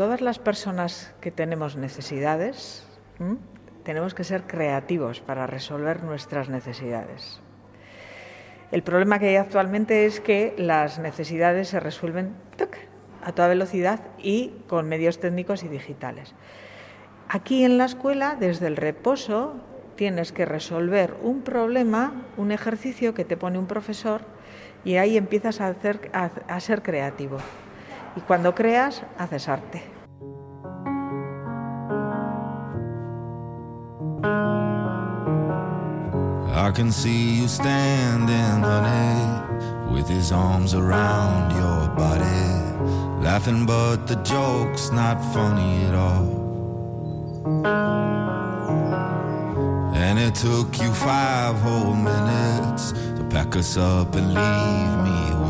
todas las personas que tenemos necesidades, tenemos que ser creativos para resolver nuestras necesidades. El problema que hay actualmente es que las necesidades se resuelven a toda velocidad y con medios técnicos y digitales. Aquí en la escuela, desde el reposo, tienes que resolver un problema, un ejercicio que te pone un profesor y ahí empiezas a, ser creativo. Y cuando creas, haces arte. I can see you standing, honey, with his arms around your body, laughing, but the joke's not funny at all. And it took you five whole minutes to pack us up and leave me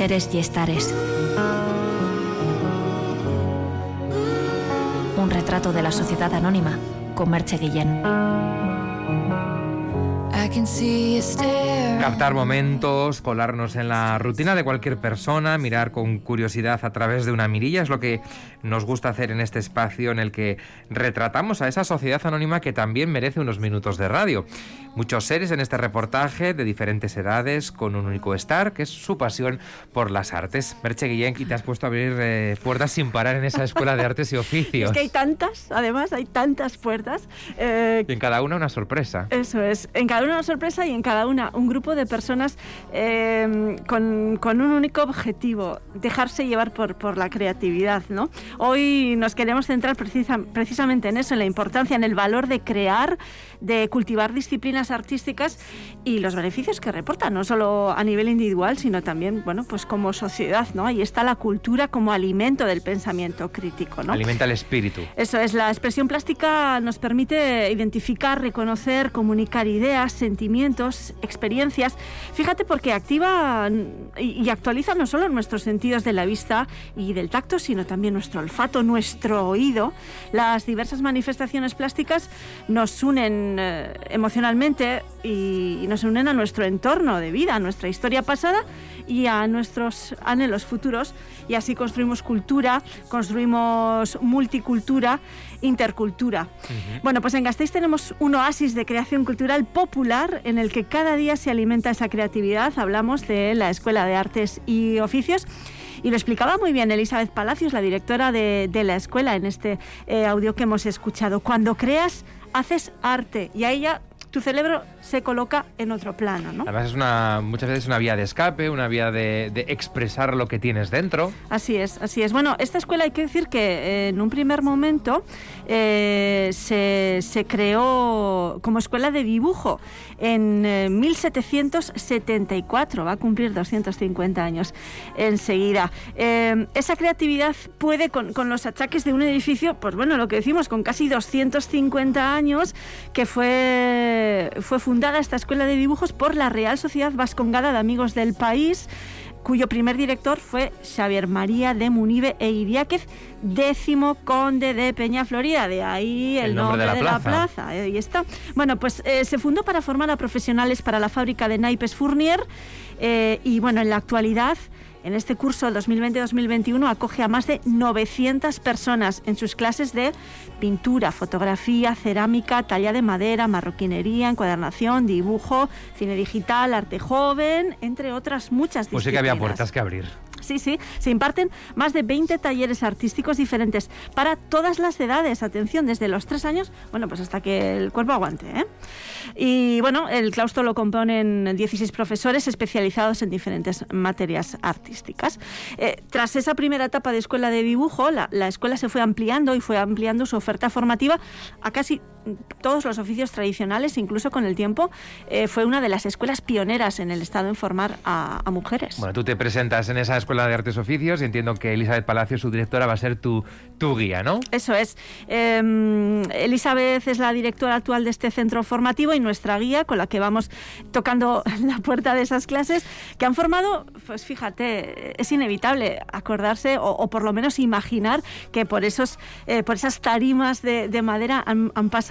Seres y estares. Un retrato de la sociedad anónima con Merche Guillén. Captar momentos, colarnos en la rutina de cualquier persona, mirar con curiosidad a través de una mirilla es lo que nos gusta hacer en este espacio en el que retratamos a esa sociedad anónima que también merece unos minutos de radio. Muchos seres en este reportaje de diferentes edades con un único estar, que es su pasión por las artes. Merche Guillén, y te has puesto a abrir eh, puertas sin parar en esa escuela de artes y oficios. Es que hay tantas, además hay tantas puertas. Eh, y en cada una una sorpresa. Eso es, en cada una una sorpresa y en cada una un grupo de personas eh, con, con, un único objetivo, dejarse llevar por, por la creatividad. ¿no? Hoy nos queremos centrar precisa, precisamente en eso, en la importancia, en el valor de crear, de cultivar disciplinas artísticas y los beneficios que reportan, no solo a nivel individual, sino también, bueno, pues como sociedad, ¿no? Ahí está la cultura como alimento del pensamiento crítico, ¿no? Alimenta el espíritu. Eso es, la expresión plástica nos permite identificar, reconocer, comunicar ideas, sentimientos, experiencias. Fíjate porque activa y actualiza no solo nuestros sentidos de la vista y del tacto, sino también nuestro olfato, nuestro oído. Las diversas manifestaciones plásticas nos unen eh, emocionalmente y, nos unen a nuestro entorno de vida, a nuestra historia pasada y a nuestros anhelos futuros. Y así construimos cultura, construimos multicultura, intercultura. Bueno, pues en Gasteiz tenemos un oasis de creación cultural popular en el que cada día se alimenta esa creatividad. Hablamos de la Escuela de Artes y Oficios. Y lo explicaba muy bien Elizabeth Palacios, la directora de, la escuela, en este eh, audio que hemos escuchado. Cuando creas haces arte y a ella tu cerebro se coloca en otro plano. ¿no? Además es una, muchas veces una vía de escape, una vía de, expresar lo que tienes dentro. Así es, así es. Bueno, esta escuela hay que decir que eh, en un primer momento eh, se, creó como escuela de dibujo en 1774, eh, va a cumplir 250 años enseguida. esa creatividad puede, con, con los achaques de un edificio, pues bueno, lo que decimos, con casi 250 años, que fue, fue fundada esta escuela de dibujos por la Real Sociedad Vascongada de Amigos del País, cuyo primer director fue Xavier María de Munive e Iriáquez, décimo conde de Peña Florida, de ahí el, nombre, de, la, plaza. ahí está. Bueno, pues eh, se fundó para formar a profesionales para la fábrica de naipes Fournier eh, y bueno, en la actualidad en este curso 2020-2021 acoge a más de 900 personas en sus clases de pintura, fotografía, cerámica, talla de madera, marroquinería, encuadernación, dibujo, cine digital, arte joven, entre otras muchas disciplinas. Pues sí que había puertas que abrir. Sí, sí, se imparten más de 20 talleres artísticos diferentes para todas las edades, atención, desde los 3 años, bueno, pues hasta que el cuerpo aguante. ¿eh? Y bueno, el claustro lo componen 16 profesores especializados en diferentes materias artísticas. Eh, tras esa primera etapa de escuela de dibujo, la, la escuela se fue ampliando y fue ampliando su oferta formativa a casi todos los oficios tradicionales, incluso con el tiempo, eh, fue una de las escuelas pioneras en el Estado en formar a, mujeres. Bueno, tú te presentas en esa Escuela de Artes Oficios y entiendo que Elizabeth Palacio, su directora, va a ser tu, tu guía, ¿no? Eso es. Em, Elizabeth es la directora actual de este centro formativo y nuestra guía con la que vamos tocando la puerta de esas clases que han formado, pues fíjate, es inevitable acordarse o, por lo menos imaginar que por, esos, eh, por esas tarimas de, madera han, han pasado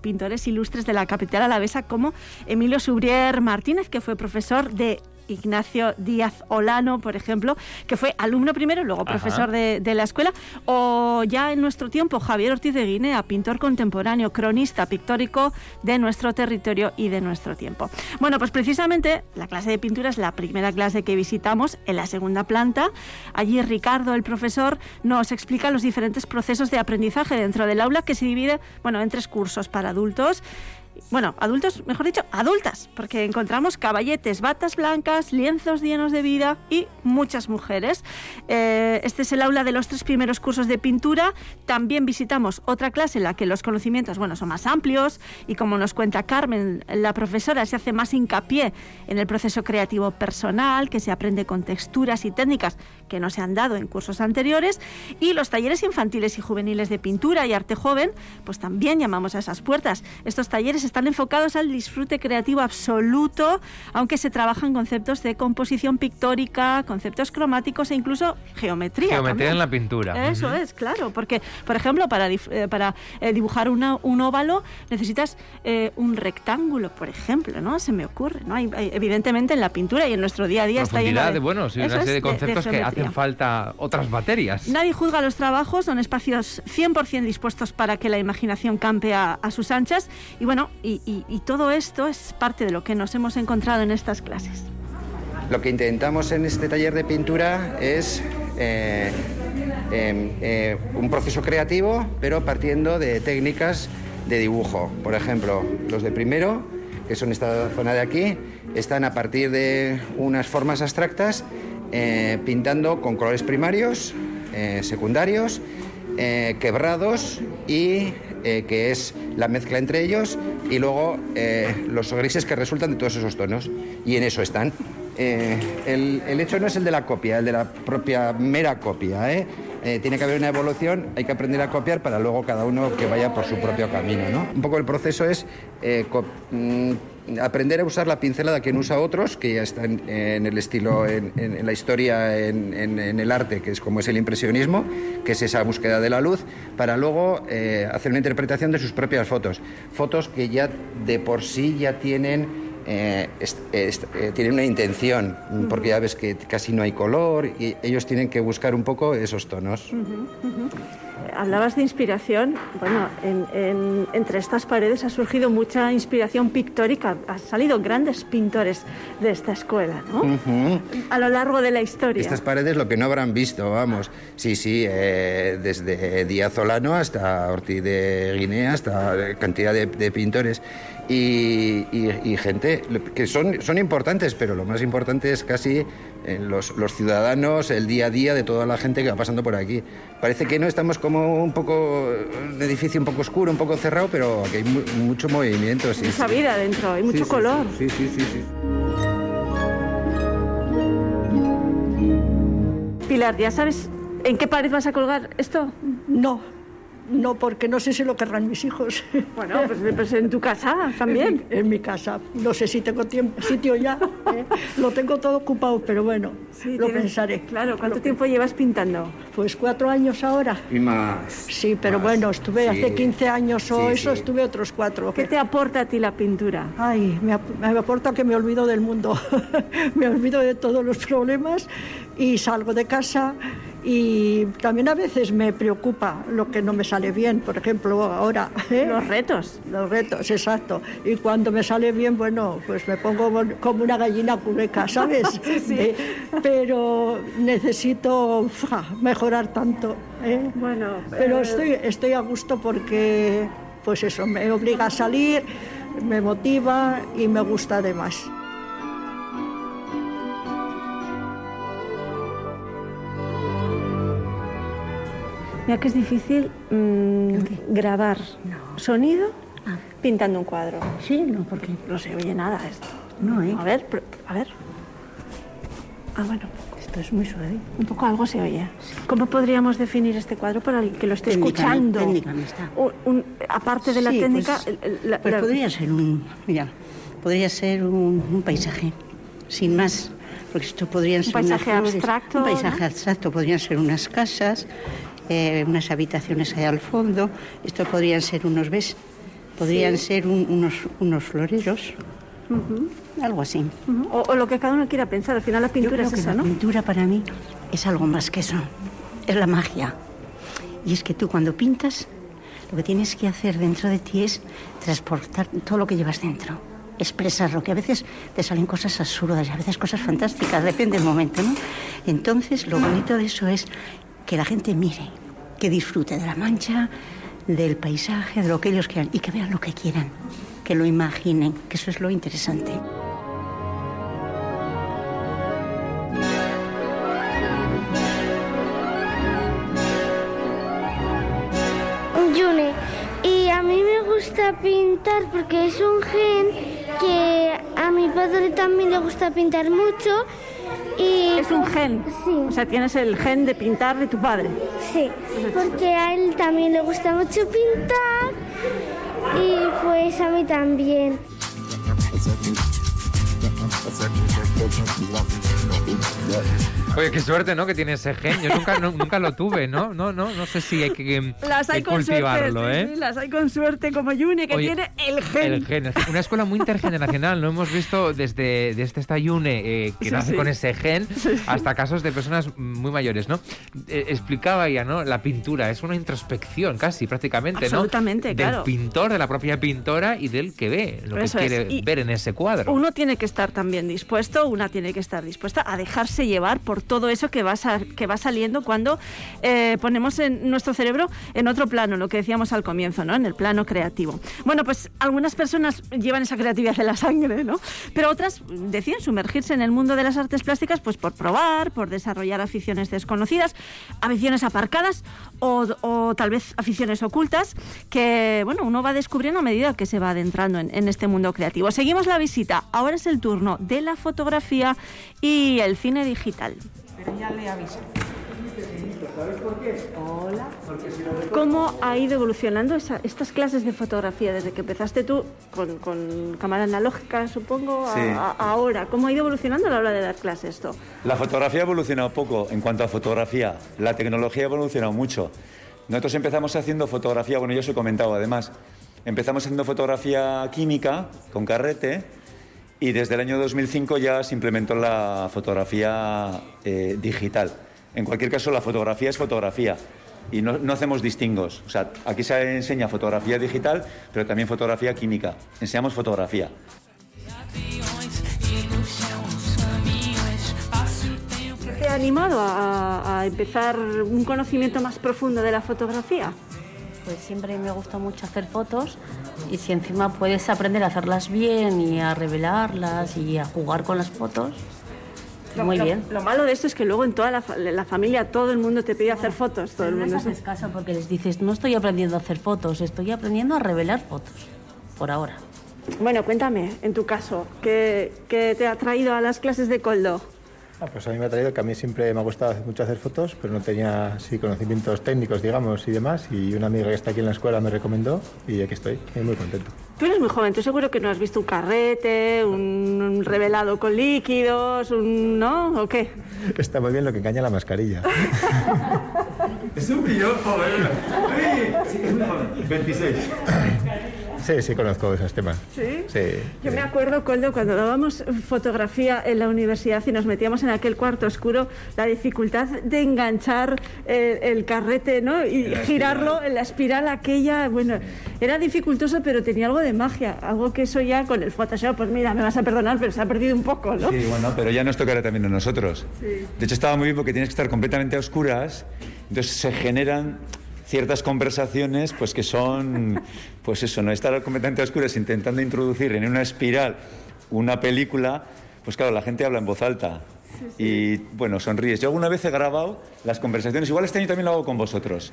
pintores ilustres de la capital alavesa como Emilio Subrier Martínez, que fue profesor de Ignacio Díaz Olano, por ejemplo, que fue alumno primero, luego profesor de, la escuela, o ya en nuestro tiempo Javier Ortiz de Guinea, pintor contemporáneo, cronista pictórico de nuestro territorio y de nuestro tiempo. Bueno, pues precisamente la clase de pintura es la primera clase que visitamos en la segunda planta. Allí Ricardo, el profesor, nos explica los diferentes procesos de aprendizaje dentro del aula que se divide, bueno, en tres cursos para adultos bueno, adultos, mejor dicho, adultas, porque encontramos caballetes, batas blancas, lienzos llenos de vida y muchas mujeres. Eh, este es el aula de los tres primeros cursos de pintura. También visitamos otra clase en la que los conocimientos, bueno, son más amplios y como nos cuenta Carmen, la profesora se hace más hincapié en el proceso creativo personal, que se aprende con texturas y técnicas que no se han dado en cursos anteriores y los talleres infantiles y juveniles de pintura y arte joven, pues también llamamos a esas puertas. Estos talleres están enfocados al disfrute creativo absoluto, aunque se trabajan conceptos de composición pictórica, conceptos cromáticos e incluso geometría. Geometría en la pintura. Eso es, claro, porque, por ejemplo, para, eh, para eh, dibujar un óvalo necesitas eh, un rectángulo, por ejemplo, ¿no? Se me ocurre, ¿no? Hay, evidentemente en la pintura y en nuestro día a día está lleno de, bueno, sí, una serie de conceptos que hacen falta otras materias. Nadie juzga los trabajos, son espacios 100% dispuestos para que la imaginación campe a, a sus anchas y bueno, y, todo esto es parte de lo que nos hemos encontrado en estas clases. Lo que intentamos en este taller de pintura es eh, em, eh, un proceso creativo, pero partiendo de técnicas de dibujo. Por ejemplo, los de primero, que son esta zona de aquí, están a partir de unas formas abstractas, eh, pintando con colores primarios, secundarios, quebrados y que es la mezcla entre ellos y luego eh, los grises que resultan de todos esos tonos. Y en eso están. Eh, el, hecho no es el de la copia, el de la propia mera copia. ¿eh? tiene que haber una evolución, hay que aprender a copiar para luego cada uno que vaya por su propio camino. ¿no? Un poco el proceso es mm, aprender a usar la pincelada que no usa otros, que ya están en, el estilo, en, la historia, en, el arte, que es como es el impresionismo, que es esa búsqueda de la luz, para luego eh, hacer una interpretación de sus propias fotos. Fotos que ya de por sí ya tienen... Eh, eh, tienen una intención, porque ya ves que casi no hay color y ellos tienen que buscar un poco esos tonos hablabas de inspiración. Bueno, entre estas paredes ha surgido mucha inspiración pictórica. Han salido grandes pintores de esta escuela, ¿no? A lo largo de la historia. Estas paredes lo que no habrán visto, vamos. Sí, sí, eh, desde Díaz Olano hasta Ortiz de Guinea, hasta cantidad de, pintores. Y, gente que son, son importantes, pero lo más importante es casi los, los, ciudadanos, el día a día de toda la gente que va pasando por aquí. Parece que no estamos como un poco, un edificio un poco oscuro, un poco cerrado, pero aquí hay mucho movimiento. Sí, Mucha vida dentro, hay mucho color. sí, sí, sí. sí. Pilar, ¿ya sabes en qué pared vas a colgar esto? No, no, porque no sé si lo querrán mis hijos. Bueno, pues, pues en tu casa también. En mi, casa. No sé si tengo tiempo, sitio ya. ¿eh? Lo tengo todo ocupado, pero bueno, lo pensaré. Claro, ¿cuánto tiempo llevas pintando? Pues cuatro años ahora. Y más. Sí, pero bueno, estuve hace 15 años o eso, estuve otros cuatro. ¿Qué te aporta a ti la pintura? Ay, me, me aporta que me olvido del mundo. me olvido de todos los problemas y salgo de casa y también a veces me preocupa lo que no me sale bien, por ejemplo, ahora. ¿eh? Los retos. Los retos, exacto. Y cuando me sale bien, bueno, pues me pongo como una gallina cureca, ¿sabes? sí. Eh, pero necesito mejorar tanto. ¿eh? Bueno, pero estoy, estoy a gusto porque, pues eso, me obliga a salir, me motiva y me gusta además. Mira que es difícil mm, grabar sonido pintando un cuadro. Sí, no, porque No se oye nada esto. no, ¿eh? A ver, a ver. Ah, bueno, Esto es muy suave. un poco algo se oye. ¿Cómo podríamos definir este cuadro para el que lo esté escuchando? está. Un- un- aparte de la Sí, técnica, pues, la- pues la- podría ser un, mira, podría ser un, un paisaje, sin más, porque esto podrían ser unas paisaje flores, abstracto, un paisaje ¿no? abstracto, podrían ser unas casas, eh, unas habitaciones ahí al fondo. Esto podrían ser unos, ¿ves? Podrían ser un- unos, unos floreros, algo así. o, o lo que cada uno quiera pensar. Al final la pintura es que esa, la ¿no? pintura para mí es algo más que eso. Es la magia. Y es que tú cuando pintas, lo que tienes que hacer dentro de ti es transportar todo lo que llevas dentro. Expresarlo, que a veces te salen cosas absurdas y a veces cosas fantásticas, depende del momento, ¿no? Entonces, lo bonito de eso es que la gente mire, que disfrute de la mancha, del paisaje, de lo que ellos quieran y que vean lo que quieran, que lo imaginen, que eso es lo interesante. Yune. Y a mí me gusta pintar porque es un gen que a mi padre también le gusta pintar mucho. Y Es un gen. Sí. O sea, tienes el gen de pintar de tu padre. Sí, porque a él también le gusta mucho pintar y pues a mí también. Oye, qué suerte, ¿no? Que tiene ese gen. Yo nunca, no- nunca lo tuve, ¿no? No, no, no sé si hay que, que Las hay con suerte, cultivarlo, ¿eh? sí, las hay con suerte como Yune, que Oye, tiene el gen. El gen. Una escuela muy intergeneracional. No hemos visto desde, desde esta Yune eh, que Sí, nace con ese gen hasta casos de personas muy mayores, ¿no? Eh, explicaba ya, ¿no? La pintura es una introspección casi, prácticamente, Absolutamente, ¿no? claro. Del pintor, de la propia pintora y del que ve, lo Eso que quiere ver en ese cuadro. Uno tiene que estar también dispuesto, una tiene que estar dispuesta a dejarse llevar por todo eso que va, que va saliendo cuando eh, ponemos en nuestro cerebro en otro plano, lo que decíamos al comienzo, ¿no? En el plano creativo. Bueno, pues algunas personas llevan esa creatividad en la sangre, ¿no? Pero otras deciden sumergirse en el mundo de las artes plásticas pues por probar, por desarrollar aficiones desconocidas, aficiones aparcadas o, tal vez aficiones ocultas que, bueno, uno va descubriendo a medida que se va adentrando en, en este mundo creativo. Seguimos la visita. Ahora es el turno de la fotografía y el cine digital. Pero ya le aviso. ¿Cómo ha ido evolucionando esa- estas clases de fotografía desde que empezaste tú con, con cámara analógica, supongo, a- Sí. a- ahora? ¿Cómo ha ido evolucionando a la hora de dar clases esto? La fotografía ha evolucionado poco en cuanto a fotografía. La tecnología ha evolucionado mucho. Nosotros empezamos haciendo fotografía, bueno, yo os he comentado además, empezamos haciendo fotografía química con carrete y desde el año 2005 ya se implementó la fotografía eh, digital. En cualquier caso, la fotografía es fotografía y no, no hacemos distingos. O sea, aquí se enseña fotografía digital, pero también fotografía química. Enseñamos fotografía. ¿Qué te ha animado a, a empezar un conocimiento más profundo de la fotografía? Pues siempre me gusta mucho hacer fotos y si encima puedes aprender a hacerlas bien y a revelarlas y a jugar con las fotos, muy Lo- bien. Lo malo de esto es que luego en toda la, fa- la familia todo el mundo te pide hacer fotos, todo el No les mundo. haces caso porque les dices, no estoy aprendiendo a hacer fotos, estoy aprendiendo a revelar fotos, por ahora. Bueno, cuéntame, en tu caso, ¿qué, qué te ha traído a las clases de Coldo? Ah, pues a mí me ha traído que a mí siempre me ha gustado mucho hacer fotos, pero no tenía así conocimientos técnicos, digamos, y demás. Y una amiga que está aquí en la escuela me recomendó y aquí estoy, y muy contento. Tú eres muy joven, tú seguro que no has visto un carrete, un, un revelado con líquidos, un, ¿no? ¿O qué? Está muy bien lo que engaña la mascarilla. Es un pillo, joven. Sí, es muy joven. 26. Sí, sí, conozco esos temas. ¿Sí? Sí. Yo me acuerdo, Coldo, cuando dábamos fotografía en la universidad y nos metíamos en aquel cuarto oscuro, la dificultad de enganchar el, el carrete ¿no? y la girarlo en la espiral aquella, bueno, era dificultoso, pero tenía algo de magia, algo que eso ya con el Photoshop, pues mira, me vas a perdonar, pero se ha perdido un poco, ¿no? Sí, bueno, pero ya nos tocará también a nosotros. De hecho, estaba muy bien porque tienes que estar completamente a oscuras, entonces se generan ciertas conversaciones pues que son, pues eso, no estar completamente a oscuras intentando introducir en una espiral una película, pues claro, la gente habla en voz alta. Y bueno, sonríes. Yo alguna vez he grabado las conversaciones, igual este año también lo hago con vosotros.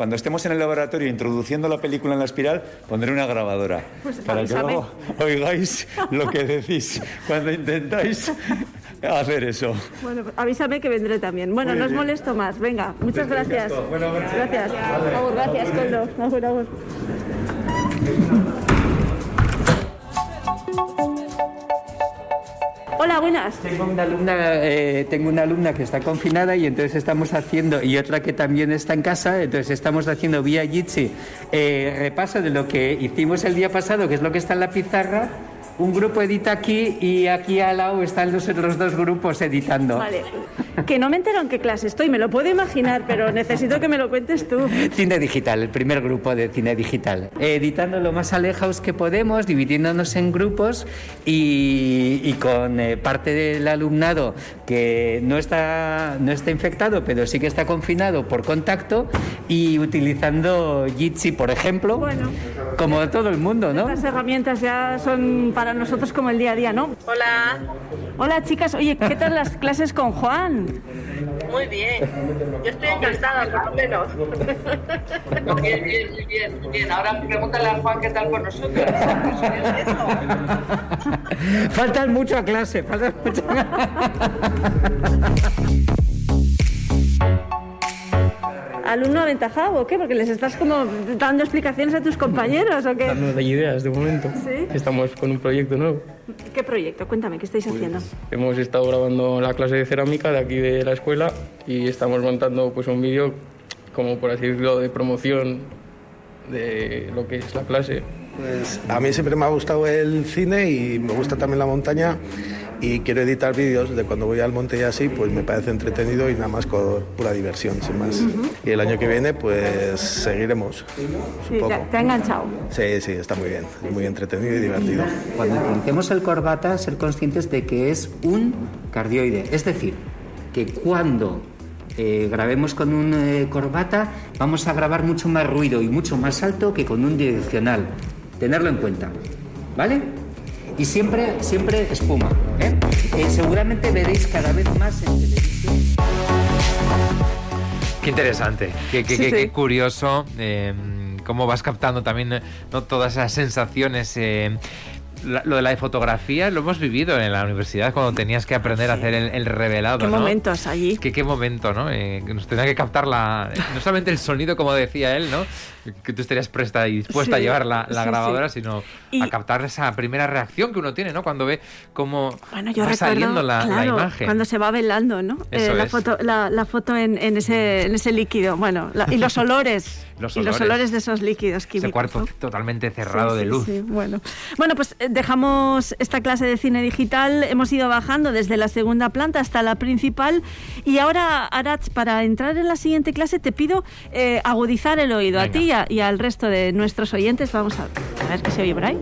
Cuando estemos en el laboratorio introduciendo la película en la espiral, pondré una grabadora Pues para que luego oigáis lo que decís cuando intentáis hacer eso. Bueno, avísame que vendré también. Bueno, no os molesto más. Venga, muchas gracias. Bueno, Gracias. Gracias, Coldo. Agur, buenas. Tengo una alumna, eh, tengo una alumna que está confinada y entonces estamos haciendo y otra que también está en casa, entonces estamos haciendo vía Jitsi eh, repaso de lo que hicimos el día pasado, que es lo que está en la pizarra. Un grupo edita aquí y aquí al lado están los otros dos grupos editando. Vale. Que no me entero en qué clase estoy, me lo puedo imaginar, pero necesito que me lo cuentes tú. Cine digital, el primer grupo de cine digital. Editando lo más alejados que podemos, dividiéndonos en grupos y, y con eh, parte del alumnado que no está, no está infectado, pero sí que está confinado por contacto y utilizando Jitsi, por ejemplo, como todo el mundo, ¿no? Estas herramientas ya son para nosotros como el día a día, ¿no? Hola. Hola, chicas. Oye, ¿qué tal las clases con Juan? Muy bien. Yo estoy encantada, por lo menos. Bien, bien, muy bien, muy bien. Ahora pregúntale a Juan qué tal con nosotros. Faltan mucho a clase, faltan mucho. ¿Alumno aventajado o qué? Porque les estás como dando explicaciones a tus compañeros o qué. Dándonos de ideas de momento. ¿Sí? Estamos con un proyecto nuevo. ¿Qué proyecto? Cuéntame, ¿qué estáis haciendo? Hemos estado grabando la clase de cerámica de aquí de la escuela y estamos montando pues un vídeo como por así decirlo de promoción de lo que es la clase. Pues a mí siempre me ha gustado el cine y me gusta también la montaña y quiero editar vídeos de cuando voy al monte y así, pues me parece entretenido y nada más con pura diversión, sin más. Y el año que viene pues seguiremos, Sí, supongo. te, te ha enganchado. Sí, sí, está muy bien, muy entretenido y divertido. Cuando utilicemos el corbata, ser conscientes de que es un cardioide. Es decir, que cuando eh, grabemos con un eh, corbata, vamos a grabar mucho más ruido y mucho más alto que con un direccional. Tenerlo en cuenta. ¿Vale? Y siempre, siempre espuma. ¿eh? Eh, seguramente veréis cada vez más en televisión. Qué interesante, qué, qué- Sí, qué- sí. qué curioso, eh, cómo vas captando también eh, ¿no? todas esas sensaciones. eh, la- lo de la fotografía lo hemos vivido en la universidad cuando tenías que aprender a hacer el, el revelado. ¿Qué ¿no? momentos allí? Que qué momento, ¿no? Eh, que nos tenía que captar la, no solamente el sonido, como decía él, ¿no? Que tú estarías presta y dispuesta a Sí, llevar la, la sí, grabadora, sí. sino Y- a captar esa primera reacción que uno tiene, ¿no? Cuando ve cómo Bueno, yo va recuerdo, saliendo la, la claro, imagen. cuando se va velando, ¿no? Eh, la, foto, la, la foto en, en ese, en ese líquido, bueno, la- y los olores. Los Y los olores. olores de esos líquidos químicos. Ese cuarto ¿no? totalmente cerrado Sí, de sí, luz. sí, bueno. bueno, pues eh, dejamos esta clase de cine digital. Hemos ido bajando desde la segunda planta hasta la principal. Y ahora, Arach, para entrar en la siguiente clase, te pido eh, agudizar el oído a ti y, a- y al resto de nuestros oyentes. Vamos a, a ver qué se oye por ahí.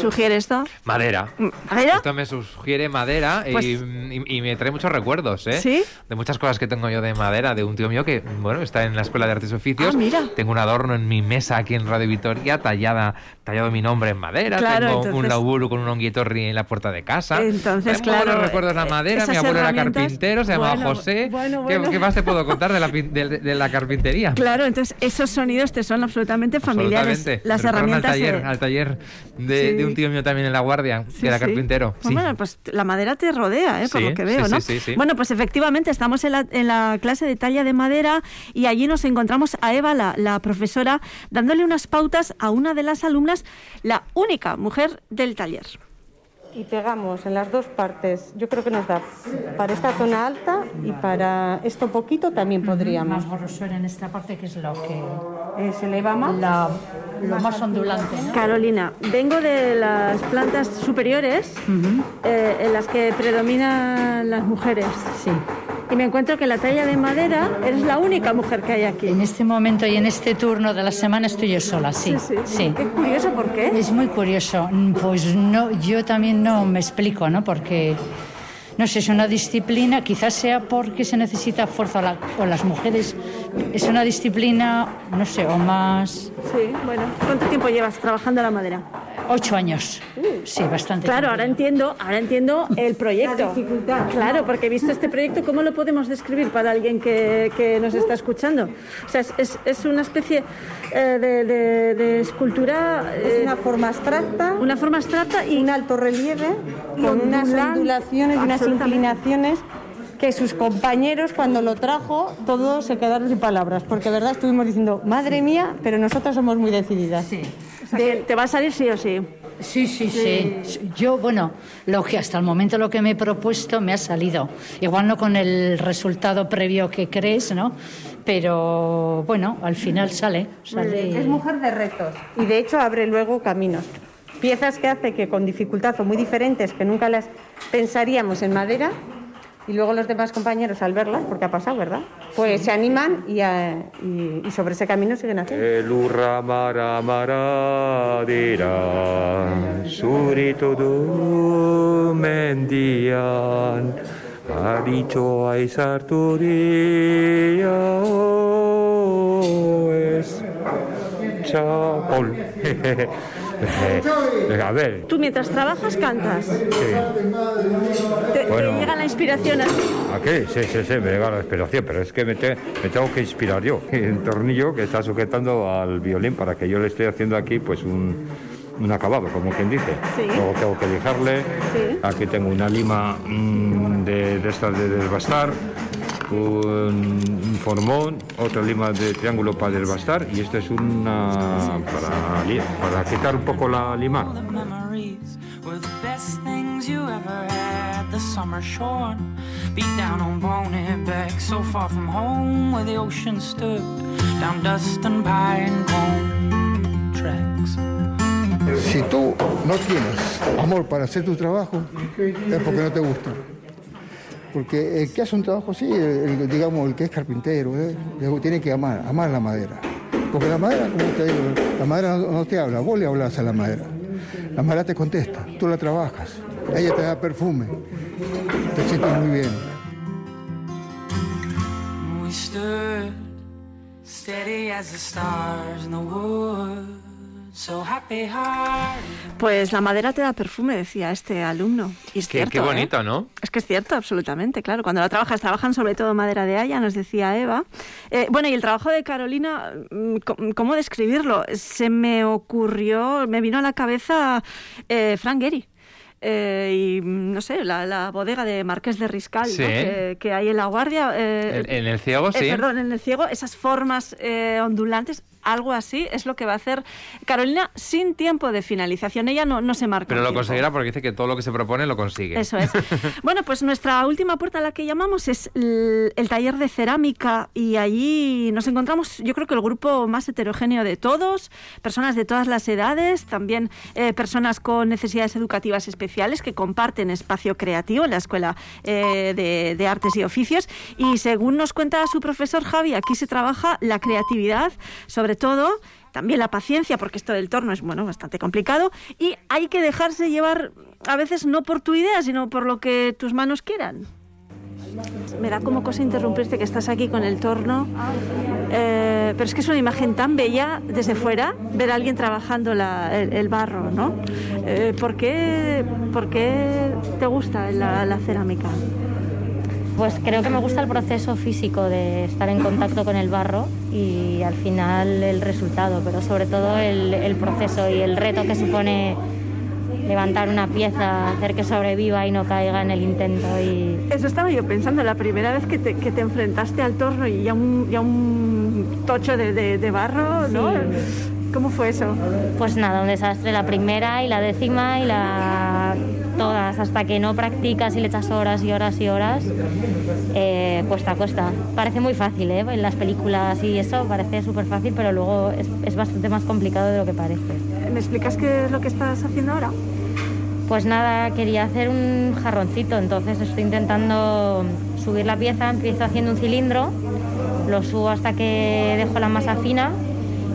Sugiere esto? Madera. ¿Madera? Esto me sugiere madera y- Pues- y, y me trae muchos recuerdos, ¿eh? ¿Sí? De muchas cosas que tengo yo de madera, de un tío mío que, bueno, está en la Escuela de Artes y Oficios. Ah, mira. Tengo un adorno en mi mesa aquí en Radio Vitoria, tallada, tallado mi nombre en madera. Claro, tengo un entonces- lauburu con un honguitorri en la puerta de casa. Entonces, Tengo buenos claro, recuerdos de la eh, madera, mi abuelo era carpintero, se llamaba Bueno, José. bueno, ¿Qué- bueno. ¿Qué, más te puedo contar de la, de, de la carpintería? Claro, entonces esos sonidos te son absolutamente familiares. Absolutamente. Las recuerdan herramientas. Al taller, eh, al taller de, Sí. de un tío mío también en La Guardia, que era carpintero. Pues. Bueno, pues la madera te rodea, ¿eh? por lo que veo, ¿no? sí, sí, sí. Bueno, pues efectivamente estamos en la, en la clase de talla de madera y allí nos encontramos a Eva, la, la profesora, dándole unas pautas a una de las alumnas, la única mujer del taller. Y pegamos en las dos partes. Yo creo que nos da para esta zona alta y para esto poquito también podríamos. Más grosor en esta parte que es lo que... Eh, ¿Se le va más? La- lo más ondulante, ¿no? Carolina, vengo de las plantas superiores eh, en las que predominan las mujeres. Sí. Y me encuentro que la talla de madera eres la única mujer que hay aquí. En este momento y en este turno de la semana estoy yo sola, sí. Sí, sí. Qué curioso, ¿por qué? Es muy curioso. Mm, Pues no, yo también no me explico, ¿no? Porque, no sé, es una disciplina, quizás sea porque se necesita fuerza la- o las mujeres. Es una disciplina, no sé, o más... Sí, bueno. ¿Cuánto tiempo llevas trabajando la madera? Ocho años. Sí, bastante. Claro, ahora entiendo, ahora entiendo el proyecto. La dificultad. Claro, porque he visto este proyecto, ¿cómo lo podemos describir para alguien que, que nos está escuchando? O sea, es, es, es una especie eh, de, de- de escultura. Es eh, una forma abstracta. Una forma abstracta y. Un alto relieve y con unas ondulaciones y unas inclinaciones que sus compañeros cuando lo trajo todos se quedaron sin palabras porque verdad estuvimos diciendo madre mía pero nosotras somos muy decididas O sea, que te va a salir sí o sí. Sí, sí, sí. Yo, bueno, lo que hasta el momento lo que me he propuesto me ha salido. Igual no con el resultado previo que crees, ¿no? Pero bueno, al final sale. sale. es mujer de retos y de hecho abre luego caminos piezas que hace que con dificultad o muy diferentes que nunca las pensaríamos en madera y luego los demás compañeros al verlas porque ha pasado verdad pues se animan y, eh, y- y sobre ese camino siguen haciendo. Elurra mara mara dira Zurito du mendian Aditxoa izartu dia oez Txapol A ver, Tú mientras trabajas cantas. sí. Te, te Bueno. llega la inspiración así. Aquí, sí, sí, sí, me llega la inspiración, pero es que me, te- me tengo que inspirar yo. El tornillo que está sujetando al violín para que yo le esté haciendo aquí pues un, un acabado, como quien dice. Sí. Luego tengo que lijarle. Sí. Aquí tengo una lima mm, de, de estas de desbastar, un, formón, otra lima de triángulo para desbastar y esto es una para, para quitar un poco la lima. the memories were the best things you ever had. The summer shorn, beat down on Boney Beck, so far from home where the ocean stood, down dust and pine cone tracks. Si tú no tienes amor para hacer tu trabajo, es porque no te gusta. Porque el que hace un trabajo así, el- digamos, el que es carpintero, ¿eh? Tiene que amar, amar la madera. Porque la madera, como te digo, la madera no, te habla, vos le hablas a la madera. La madera te contesta, tú la trabajas, ella te da perfume, te sientes muy bien. We stood steady as the stars in heart. Pues la madera te da perfume, decía este alumno. Y es Qué, cierto. qué ¿eh? bonito, ¿no? Es que es cierto, absolutamente, claro. Cuando la trabajas, trabajan sobre todo madera de haya, nos decía Eva. Eh, bueno, y el trabajo de Carolina, mm, ¿cómo describirlo? Se me ocurrió, me vino a la cabeza eh, Frank Gehry. Eh, y mm, no sé, la, la bodega de Marqués de Riscal ¿no? Que, que hay en la guardia. eh, En, en el ciego, eh, sí. perdón, en el ciego, esas formas eh, ondulantes, algo así es lo que va a hacer Carolina sin tiempo de finalización. Ella no, no se marca. Pero lo conseguirá porque dice que todo lo que se propone lo consigue. Eso es. Bueno, pues nuestra última puerta a la que llamamos es el, el taller de cerámica y allí nos encontramos, yo creo que el grupo más heterogéneo de todos, personas de todas las edades, también eh, personas con necesidades educativas especiales que comparten espacio creativo en la Escuela eh, de, de Artes y Oficios y según nos cuenta su profesor Javi, aquí se trabaja la creatividad, sobre todo también la paciencia, porque esto del torno es bueno, bastante complicado, y hay que dejarse llevar a veces no por tu idea, sino por lo que tus manos quieran. Me da como cosa interrumpirte que estás aquí con el torno, eh, pero es que es una imagen tan bella desde fuera, ver a alguien trabajando la- el, el barro, ¿no? Eh, ¿por, qué, por qué te gusta la, la cerámica? Pues creo que me gusta el proceso físico de estar en contacto con el barro y al final el resultado, pero sobre todo el, el proceso y el reto que supone levantar una pieza, hacer que sobreviva y no caiga en el intento. Y... Eso estaba yo pensando, la primera vez que te, que te enfrentaste al torno y a un, y a un tocho de, de- de barro, ¿no? ¿Cómo fue eso? Pues nada, un desastre la primera y la décima y la todas, hasta que no practicas y le echas horas y horas y horas, eh, cuesta, cuesta. Parece muy fácil, ¿eh? En las películas y eso parece súper fácil, pero luego es, es bastante más complicado de lo que parece. ¿Me explicas qué es lo que estás haciendo ahora? Pues nada, quería hacer un jarroncito, entonces estoy intentando subir la pieza, empiezo haciendo un cilindro, lo subo hasta que dejo la masa fina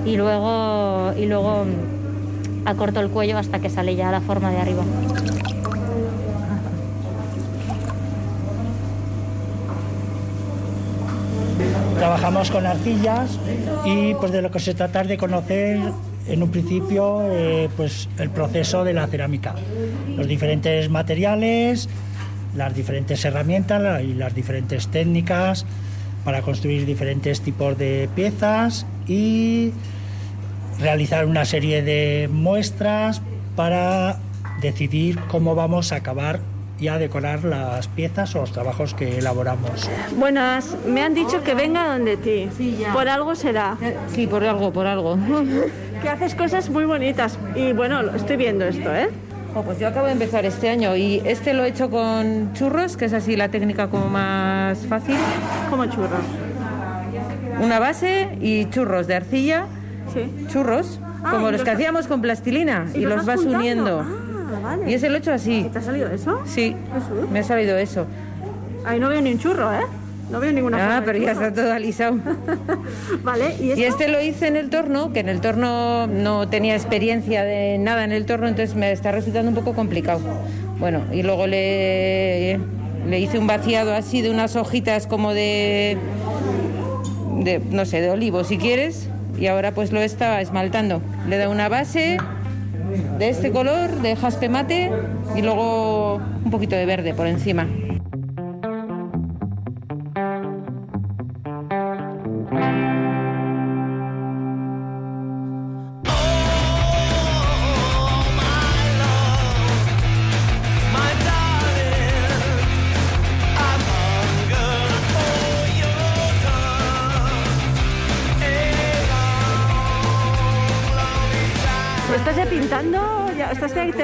y luego, y luego acorto el cuello hasta que sale ya la forma de arriba. Trabajamos con arcillas y pues de lo que se trata es de conocer en un principio eh, pues el proceso de la cerámica, los diferentes materiales, las diferentes herramientas y las diferentes técnicas para construir diferentes tipos de piezas y realizar una serie de muestras para decidir cómo vamos a acabar y a decorar las piezas o los trabajos que elaboramos. Buenas, me han dicho que venga donde ti. Por algo será. Sí, por algo, por algo. que haces cosas muy bonitas. Y bueno, lo- estoy viendo esto, ¿eh? Oh, pues yo acabo de empezar este año y este lo he hecho con churros, que es así la técnica como más fácil. ¿Cómo churros? Una base y churros de arcilla. Churros, Ah, como los los que hacíamos con plastilina ¿Y y, los los vas vas juntando? uniendo. Ah, vale. Y lo he hecho así. ¿Te ha salido eso? Sí, me ha salido eso. Ahí no veo ni un churro, ¿eh? No veo ninguna Ah, pero ya está todo alisado. Vale, ¿y Y este lo hice en el torno, que en el torno no tenía experiencia de nada en el torno, entonces me está resultando un poco complicado. Bueno, y luego le, le hice un vaciado así de unas hojitas como de, de, no sé, de olivo si quieres, y ahora pues lo estaba esmaltando. Le da una base de este color, de jaspe mate, y luego un poquito de verde por encima.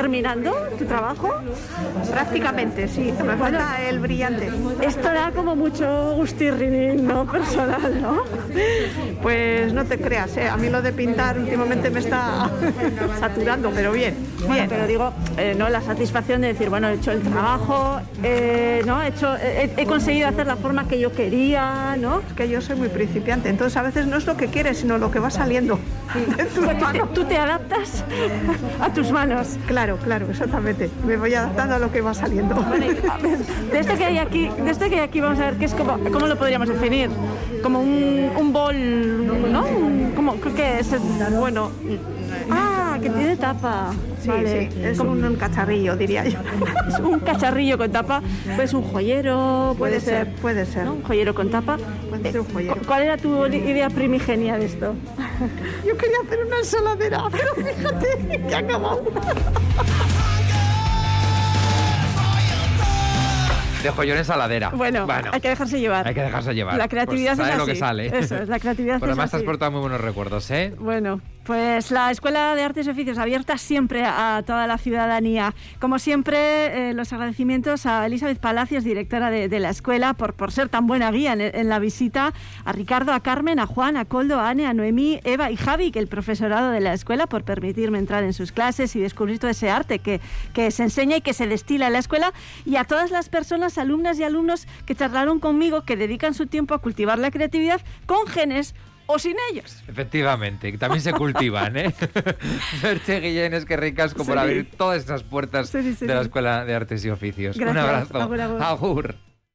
Terminando tu trabajo? Prácticamente, sí. Me falta el brillante. Esto da como mucho gustirrinín, ¿no? Personal, ¿no? Pues no te creas, ¿eh? a mí lo de pintar últimamente me está saturando, pero bien. Bien, bien. pero digo, eh, ¿no? La satisfacción de decir, bueno, he hecho el trabajo, eh, ¿no? He, hecho, he, he conseguido hacer la forma que yo quería, ¿no? Es que yo soy muy principiante, entonces a veces no es lo que quieres, sino lo que va saliendo. de tus Pues tú, te, manos. tú te adaptas a tus manos. Claro, claro, exactamente. Me voy adaptando a lo que va saliendo. Vale, de este que hay aquí, de este que hay aquí vamos a ver qué es como, ¿cómo lo podríamos definir? Como un, un bol, ¿no? Como, ¿Qué es? Bueno, Ah, que tiene tapa. Sí, Vale. sí, es un, un cacharrillo, diría yo. Es un cacharrillo con tapa, pues un joyero, puede, Puede ser, puede ser. ¿no? Un joyero con tapa. Puede ser un joyero. ¿Cu- ¿Cuál era tu idea primigenia de esto? Yo quería hacer una ensaladera, pero fíjate que ha acabado. De joyón ensaladera. Bueno, hay que dejarse llevar. Hay que dejarse llevar. La creatividad Pues es lo que sale. Eso es, la creatividad Pero es además te has portado muy buenos recuerdos, ¿eh? Bueno, pues la Escuela de Artes y Oficios abierta siempre a toda la ciudadanía. Como siempre, eh, los agradecimientos a Elizabeth Palacios, directora de, la escuela, por, por ser tan buena guía en, en la visita, a Ricardo, a Carmen, a Juan, a Coldo, a Ane, a Noemí, Eva y Javi, que el profesorado de la escuela, por permitirme entrar en sus clases y descubrir todo ese arte que, que se enseña y que se destila en la escuela, y a todas las personas, alumnas y alumnos que charlaron conmigo, que dedican su tiempo a cultivar la creatividad con genes o sin ellos. Efectivamente, también se cultivan, ¿eh? Merche Guillén, es que ricas como por abrir todas esas puertas de la. Escuela de Artes y Oficios. Un abrazo. Agur, agur. Agur.